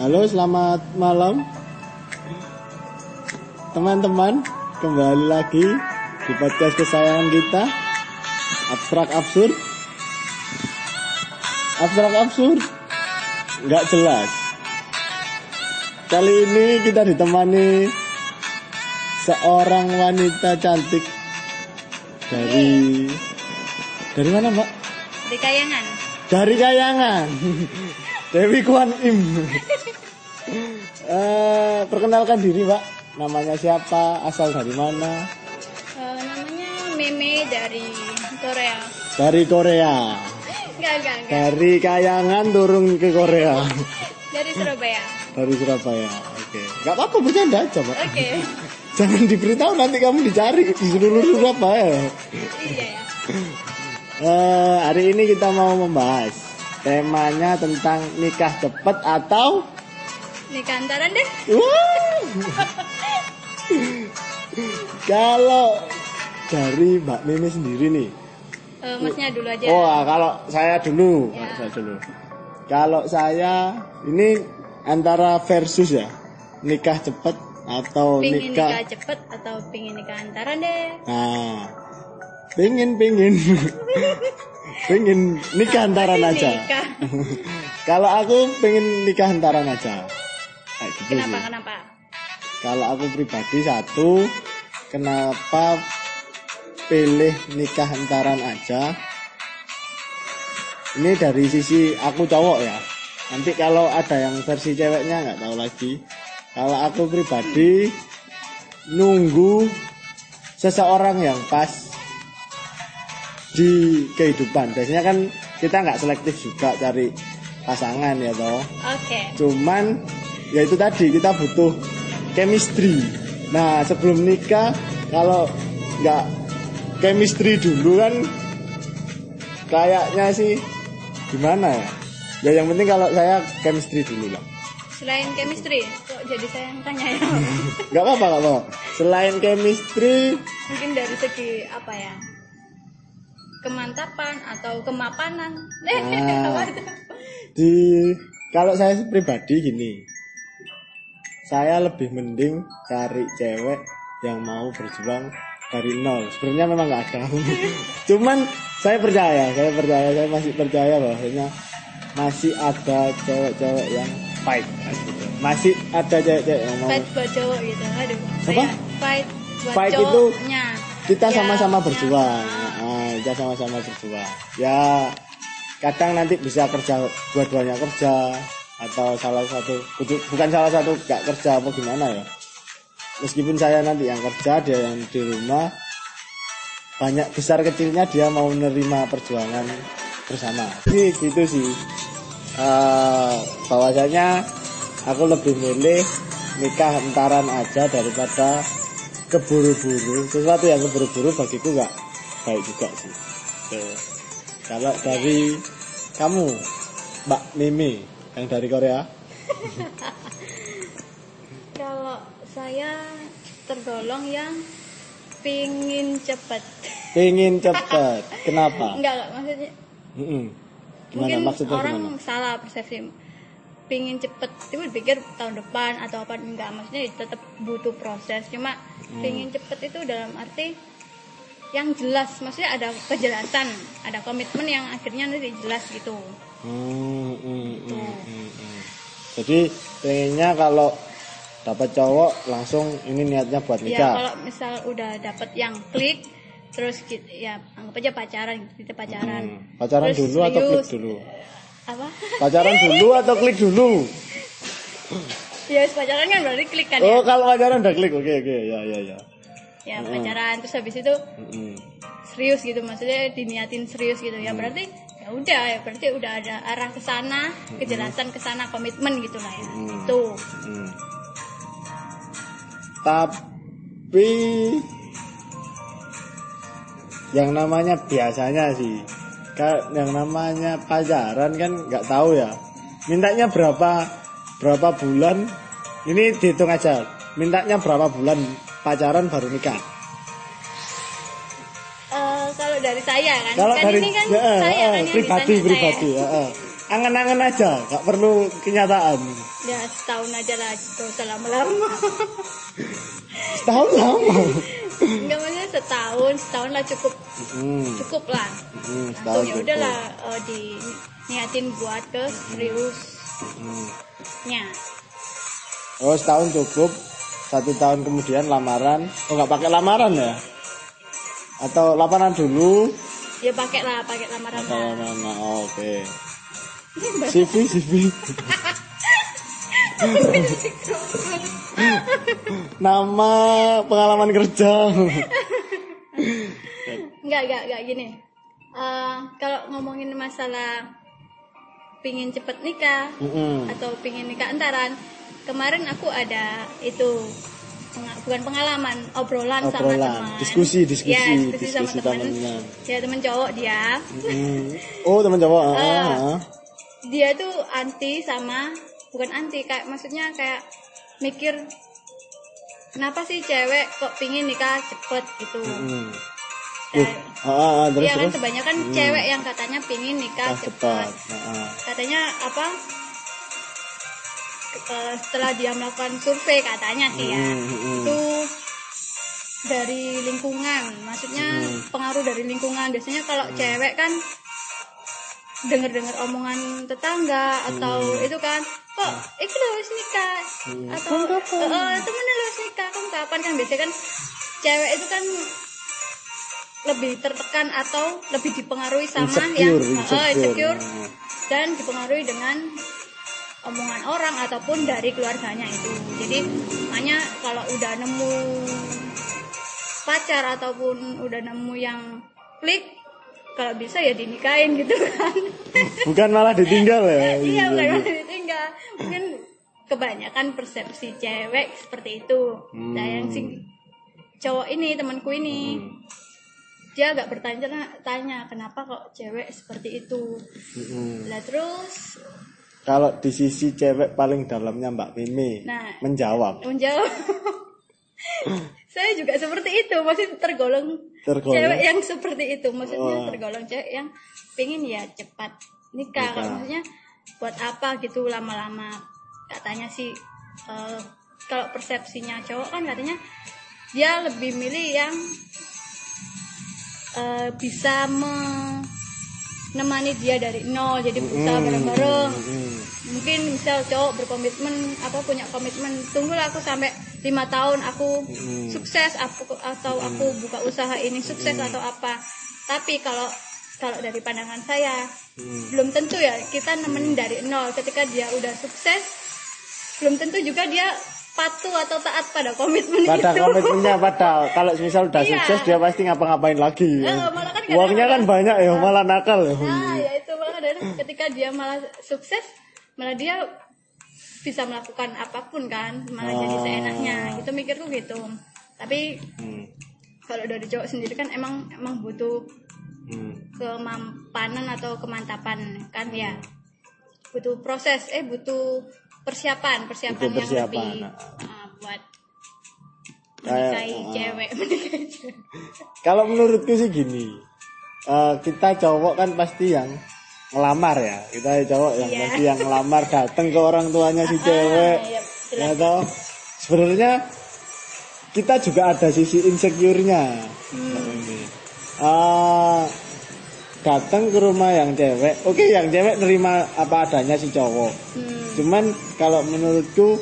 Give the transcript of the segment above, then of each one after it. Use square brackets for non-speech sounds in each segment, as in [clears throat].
Halo, selamat malam. Teman-teman, kembali lagi di podcast kesayangan kita. Abstrak absurd. Abstrak absurd. Nggak jelas. Kali ini kita ditemani seorang wanita cantik dari dari mana, Mbak? Di Kayangan. Dari Kayangan. Dewi Kwan Im. Eh, perkenalkan diri, Pak. Namanya siapa? Asal dari mana? Eh, namanya Meme dari Korea. Dari Korea. Enggak, enggak, enggak. Dari Kayangan turun ke Korea. Dari Surabaya. Dari Surabaya. Oke. Gak apa-apa bercanda aja, Pak. Oke. Jangan diberitahu nanti kamu dicari di seluruh Surabaya. iya ya. Eh, hari ini kita mau membahas temanya tentang nikah cepat atau Nikah antaran deh. [laughs] Kalau dari Mbak Mimi sendiri nih. Eh, masnya dulu aja. Oh, ah, kalau saya dulu, Ya. Kalau saya dulu. Kalau saya ini antara versus ya, nikah cepat atau pingin nikah nikah. cepet atau pingin nikah antaran deh. Nah, pingin pingin, [laughs] pingin nikah antaran aja. [laughs] Kalau aku pengen nikah antaran aja. Kayak gitu Kenapa, sih. kenapa? Kalau aku pribadi satu, kenapa pilih nikah antaran aja? Ini dari sisi aku cowok ya. Nanti kalau ada yang versi ceweknya nggak tahu lagi. Kalau aku pribadi nunggu seseorang yang pas di kehidupan. Biasanya kan kita nggak selektif juga cari pasangan ya toh. Oke. Cuman ya itu tadi kita butuh chemistry. Nah sebelum nikah kalau nggak chemistry dulu kan kayaknya sih gimana ya? Ya yang penting kalau saya chemistry dulu lah. Selain chemistry, kok jadi saya yang tanya ya? [laughs] Nggak apa-apa nggak apa. Selain chemistry, Mungkin dari segi apa ya? Kemantapan atau kemapanan. Eh, Ah. [laughs] apa itu? di kalau saya pribadi gini, saya lebih mending cari cewek yang mau berjuang dari nol. Sebenarnya memang nggak ada. [laughs] Cuman saya percaya, saya percaya, saya masih percaya bahwasanya masih ada cewek-cewek yang fight. Masih ada cewek-cewek yang mau Fight buat cowok gitu. Aduh. Apa? Fight buat Fight itu cowoknya. kita Ya, sama-sama ya. berjuang. Kita sama-sama berjuang. Ya kadang nanti bisa kerja dua-duanya kerja atau salah satu bukan- salah satu gak kerja apa gimana ya. Meskipun saya nanti yang kerja dia yang di rumah banyak besar kecilnya dia mau menerima perjuangan bersama. Ini gitu sih. Eh, bahwasanya aku lebih milih nikah entaran aja daripada keburu-buru sesuatu yang keburu-buru bagiku nggak baik juga sih Tuh. kalau dari kamu Mbak Mimi yang dari Korea [laughs] Kalau saya tergolong yang pingin cepet. ingin [laughs] cepet kenapa Enggak, enggak maksudnya. Gimana mungkin maksudnya orang gimana salah persepsi. Pingin cepet, itu dipikir tahun depan atau apa enggak. Maksudnya tetap butuh proses. Cuma Hmm. pingin cepet itu dalam arti yang jelas. Maksudnya ada kejelasan, ada komitmen yang akhirnya nanti jelas gitu. Hmm, hmm, hmm, hmm, hmm. jadi pengennya kalau dapat cowok langsung ini niatnya buat Ya nikah kalau misal udah dapet yang klik, terus kita, ya anggap aja pacaran, kita pacaran. Hmm. pacaran Terus dulu atau klik dulu Apa? pacaran [laughs] dulu atau klik dulu ya pacaran kan berarti klik kan oh ya. kalau pacaran udah klik oke oke ya ya ya Ya pacaran terus habis itu Mm-mm. serius gitu maksudnya diniatin serius gitu ya berarti ya udah ya berarti udah ada arah ke sana kejelasan ke sana komitmen gitu lah ya Hmm. tuh Hmm. Tapi yang namanya biasanya sih, yang namanya pacaran kan nggak tahu ya. Mintanya berapa berapa bulan? Ini dihitung aja. Mintanya berapa bulan pacaran baru nikah? Eh, kalau dari saya kan Kalau kan dari ini kan ya, eh, saya eh, kan yang pribadi ditanya pribadi, saya. ya, eh. angan-angan aja, gak perlu kenyataan. ya setahun aja lah gak usah lama-lama Setahun lama. enggak maksudnya setahun setahun lah cukup Hmm, cukup lah hmm, setahun ya udahlah eh, di niatin buat ke seriusnya Hmm. Oh setahun cukup. Satu tahun kemudian lamaran. Oh nggak pakai lamaran ya? Atau lamaran dulu? ya pakai lah pakai lamaran lah lamaran? Oh, Oke. [laughs] CV CV. Nama pengalaman kerja. Enggak, enggak, enggak gini. Eh, kalau ngomongin masalah pingin cepet nikah Mm-mm. atau pingin nikah antaran, kemarin aku ada itu bukan pengalaman, obrolan, sama Obrolan, teman. diskusi, diskusi, ya, diskusi, sama diskusi teman. temennya. Ya teman cowok dia, Mm. Oh teman cowok. ah. dia tuh anti sama bukan anti kayak maksudnya kayak mikir kenapa sih cewek kok pingin nikah cepet gitu. Mm. Dan- Ah, ah, ah, terus Iya kan terus. kebanyakan cewek yang katanya pingin nikah Ah, cepat. cepat. Ah, ah. Katanya apa? Setelah dia melakukan survei katanya sih ya, Hmm, hmm, hmm. itu dari lingkungan, maksudnya Hmm. pengaruh dari lingkungan. Biasanya kalau cewek kan dengar-dengar omongan tetangga atau itu kan, kok itu lo wis nikah Hmm. atau eh, temennya lo nikah, kamu kapan kan biasanya kan cewek itu kan lebih tertekan atau lebih dipengaruhi sama Insecure, yang insecure. insecure Ah. dan dipengaruhi dengan omongan orang ataupun dari keluarganya itu. Jadi makanya kalau udah nemu pacar ataupun udah nemu yang klik kalau bisa ya dinikahin gitu kan. Bukan malah ditinggal ya. [laughs] iya bukan malah ditinggal. Mungkin kebanyakan persepsi cewek seperti itu. Hmm. Nah yang si cowok ini temanku ini dia agak bertanya tanya kenapa kok cewek seperti itu. Mm-mm. Lah terus Kalau di sisi cewek paling dalamnya Mbak Mimi Nah. menjawab. menjawab [laughs] saya juga seperti itu masih tergolong, Tergolong. cewek yang seperti itu maksudnya Oh. tergolong cewek yang pengen ya cepat nikah Nikah. maksudnya buat apa gitu lama-lama katanya sih eh, kalau persepsinya cowok kan katanya dia lebih milih yang eh, bisa menemani dia dari nol jadi berusaha Mm, bareng-bareng. Mm, mungkin misal cowok berkomitmen apa punya komitmen tunggulah aku sampai lima tahun aku Hmm. sukses aku atau aku buka usaha ini sukses atau apa. Tapi kalau kalau dari pandangan saya mm. belum tentu ya kita nemenin dari nol. Ketika dia udah sukses belum tentu juga dia patuh atau taat pada komitmen Pada itu komitmennya pada [laughs] kalau misal udah Iya. sukses dia pasti ngapa-ngapain lagi. Eh, malah kan Uangnya kan banyak ya, malah nakal ya. Nah, ya itu malah kadang ketika dia malah sukses, malah dia bisa melakukan apa pun kan, malah jadi Ah. seenaknya. Gitu mikirku gitu. Tapi Hmm, kalau dari cowok sendiri kan emang emang butuh hmm. kemampanan atau kemantapan kan ya. Butuh proses, eh butuh persiapan, persiapan, yang persiapan, lebih nah. ah, buat Kayak, menikahi ah. cewek, cewek. [laughs] Kalau menurutku sih gini, eh, kita cowok kan pasti yang ngelamar ya. Kita cowok yang Iya. pasti yang ngelamar datang ke orang tuanya si cewek. iya, jelas. Ya toh. Sebenarnya kita juga ada sisi insecure-nya. Hmm. Eh, datang ke rumah yang cewek, oke yang cewek nerima apa adanya si cowok. Hmm. Cuman kalau menurutku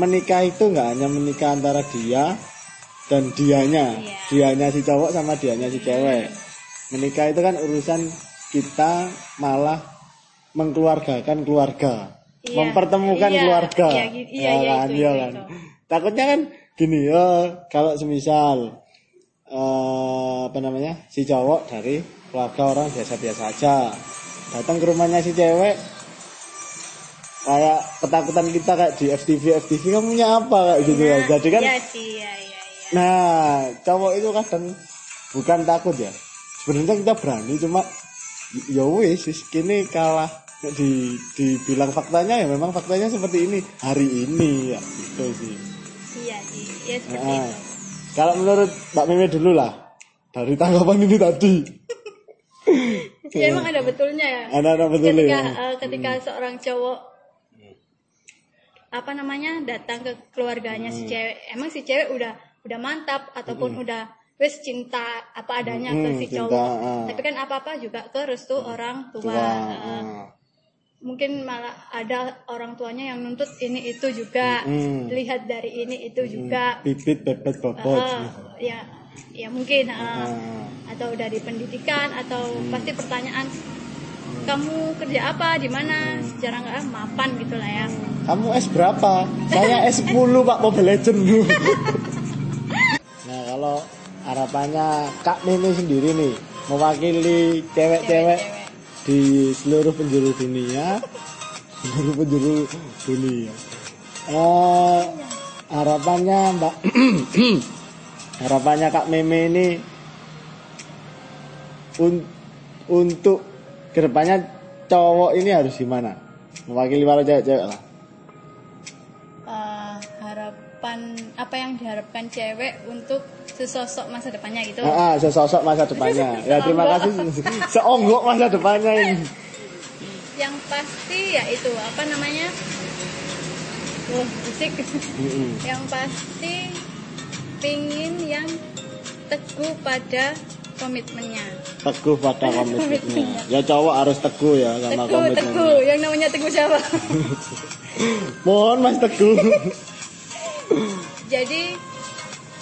menikah itu nggak hanya menikah antara dia dan dianya, Iya. dianya si cowok sama dianya si cewek. Menikah itu kan urusan kita malah mengkeluargakan keluarga, Iya. mempertemukan Iya, keluarga, iya, gitu. Iya, Ya iya, kan, iya itu, kan. itu. Takutnya kan gini ya, kalau semisal eh, apa namanya si cowok dari keluarga orang biasa-biasa aja datang ke rumahnya si cewek kayak ketakutan kita kayak di FTV FTV kamu punya apa? kayak gitu ya jadi kan Iya sih, iya, iya, iya. nah cowok itu kadang bukan takut ya. Sebenarnya kita berani cuma ya wis kini kalah. Di dibilang faktanya ya memang faktanya seperti ini. Hari ini ya gitu sih. Iya sih, ya seperti Nah, itu. kalau menurut Mbak Mimi dulu lah dari tanggapan ini tadi. [laughs] Ya emang ada betulnya. Ya Ada-ada betulnya ketika ya? eh, ketika seorang cowok apa namanya datang ke keluarganya Hmm. si cewek emang si cewek udah udah mantap ataupun udah wes cinta apa adanya ke Hmm, si cinta, cowok ah. tapi kan apa apa juga ke restu orang tua, Tua, ah. mungkin malah ada orang tuanya yang nuntut ini itu juga Hmm. lihat dari ini itu juga Bibit, bebet, bobot. Eh, ya ya mungkin eh, Ah. atau dari pendidikan atau pasti pertanyaan kamu kerja apa di mana secara nggak mapan gitulah ya Kamu S berapa? Saya S10 Pak Mobile Legend. [laughs] nah kalau harapannya Kak Mimi sendiri nih mewakili cewek-cewek di seluruh penjuru dunia, [laughs] seluruh penjuru dunia. Eh, harapannya Mbak, [clears throat] harapannya Kak Mimi ini un- untuk ke depannya cowok ini harus gimana? Mewakili para cewek-cewek lah. Eh, harapan apa yang diharapkan cewek untuk sesosok masa depannya gitu Ah, ah, sesosok masa [laughs] depannya. Ya terima kasih. [laughs] Seonggok masa depannya ini. [laughs] yang pasti ya itu apa namanya Wah, musik yang pasti pingin yang teguh pada komitmennya Teguh pada [laughs] komitmennya. Ya cowok harus teguh ya sama teguh komitmennya. teguh yang namanya teguh siapa [laughs] Mohon Mas Teguh. [laughs] jadi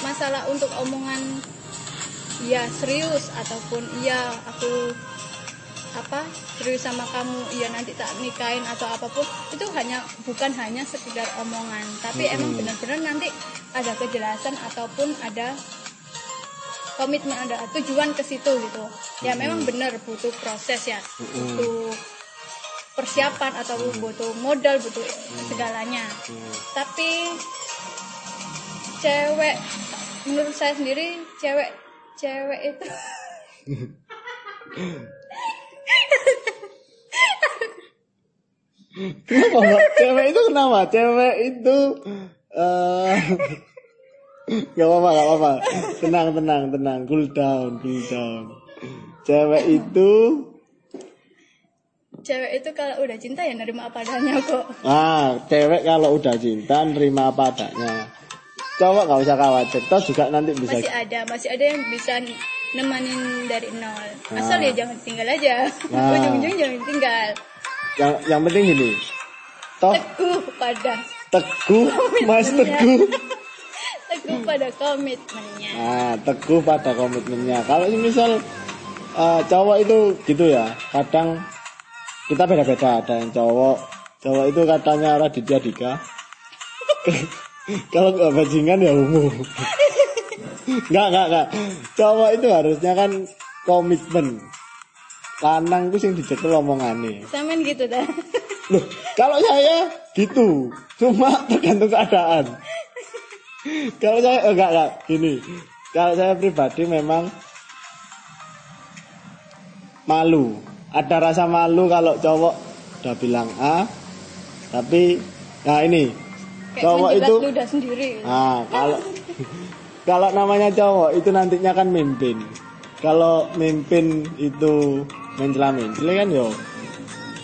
masalah untuk omongan ya serius ataupun iya aku apa serius sama kamu iya nanti tak nikahin atau apa pun itu hanya bukan hanya sekedar omongan tapi emang benar-benar nanti ada kejelasan ataupun ada komitmen ada tujuan ke situ gitu. Ya memang benar butuh proses ya. Butuh persiapan atau butuh modal butuh segalanya. Tapi cewek menurut saya sendiri cewek cewek itu [laughs] Kenapa? Cewek itu kenapa? Cewek itu eh Gak apa-apa, gak apa-apa. Tenang, tenang, tenang. Cool down, cool down. Cewek itu cewek itu kalau udah cinta ya nerima apa adanya kok Ah, cewek kalau udah cinta nerima apa adanya. Cowok nggak usah khawatir, toh juga nanti bisa. masih ada masih ada yang bisa nemanin dari nol asal Nah. ya jangan tinggal aja Nah. ujung-ujung jangan tinggal Yang yang penting gini, toh teguh pada teguh, mas teguh. Teguh pada komitmennya Nah, teguh pada komitmennya. Kalau misal eh, cowok itu gitu ya, kadang kita beda-beda. Ada yang cowok, cowok itu katanya Raditya Dika. [laughs] Kalau nggak bajingan ya ungu. [laughs] Nggak, nggak, nggak. Cowok itu harusnya kan komitmen. Lanang itu sing dicekel omongannya. Samen gitu dah Loh, kalau saya gitu, cuma tergantung keadaan. Kalau saya eh, enggak enggak gini. Kalau saya pribadi memang malu. Ada rasa malu kalau cowok udah bilang A, tapi nah ini kayak cowok itu ludah sendiri ah kalau kalau namanya cowok itu nantinya kan mimpin. Kalau mimpin itu mencela mencela kan yo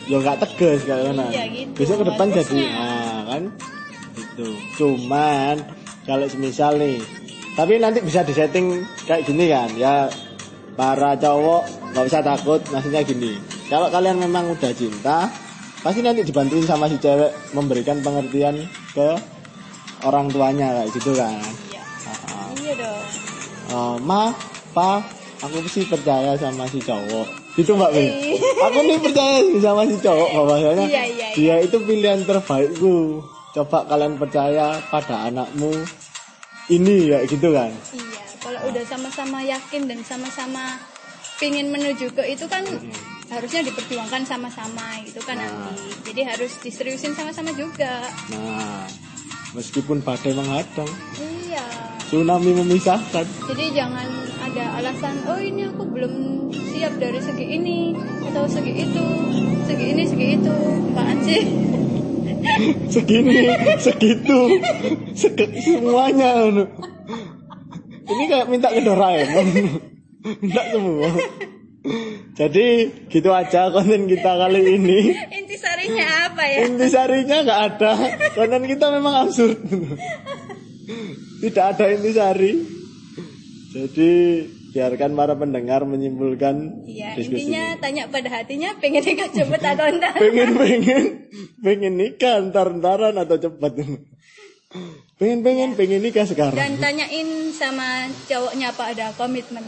yo nggak tegas mana. Iya, gitu. Besok ke depan jadi ah kan itu. Cuman kalau semisal nih tapi nanti bisa disetting kayak gini kan ya para cowok nggak usah takut maksudnya gini. Kalau kalian memang udah cinta pasti nanti dibantuin sama si cewek memberikan pengertian ke orang tuanya kayak gitu kan. Iya. Iya dong. Eh, ma pa aku sih percaya sama si cowok. Gitu mbak Min. aku nih percaya sama si cowok bahwasanya Iya, iya, dia itu pilihan terbaikku coba kalian percaya pada anakmu ini ya gitu kan Iya, kalau udah sama-sama yakin dan sama-sama pingin menuju ke itu kan harusnya diperjuangkan sama-sama gitu kan Nah. nanti. Jadi harus diseriusin sama-sama juga. nah meskipun badai menghadang Iya. tsunami memisahkan Jadi jangan ada alasan, oh ini aku belum siap dari segi ini atau segi itu, segi ini, segi itu. Apaan sih? Segini segitu sege- semuanya ini kayak minta ke Doraemon minta semua Jadi gitu aja konten kita kali ini. Intisarinya apa ya? Intisarinya nggak ada. Konten kita memang absurd. Tidak ada intisari. Jadi biarkan para pendengar menyimpulkan Iya, diskusi. intinya tanya pada hatinya pengen nikah cepet atau entar. pengen pengen pengen nikah ntar ntaran atau cepat pengen pengen pengen nikah sekarang Dan tanyain sama cowoknya apa ada komitmen.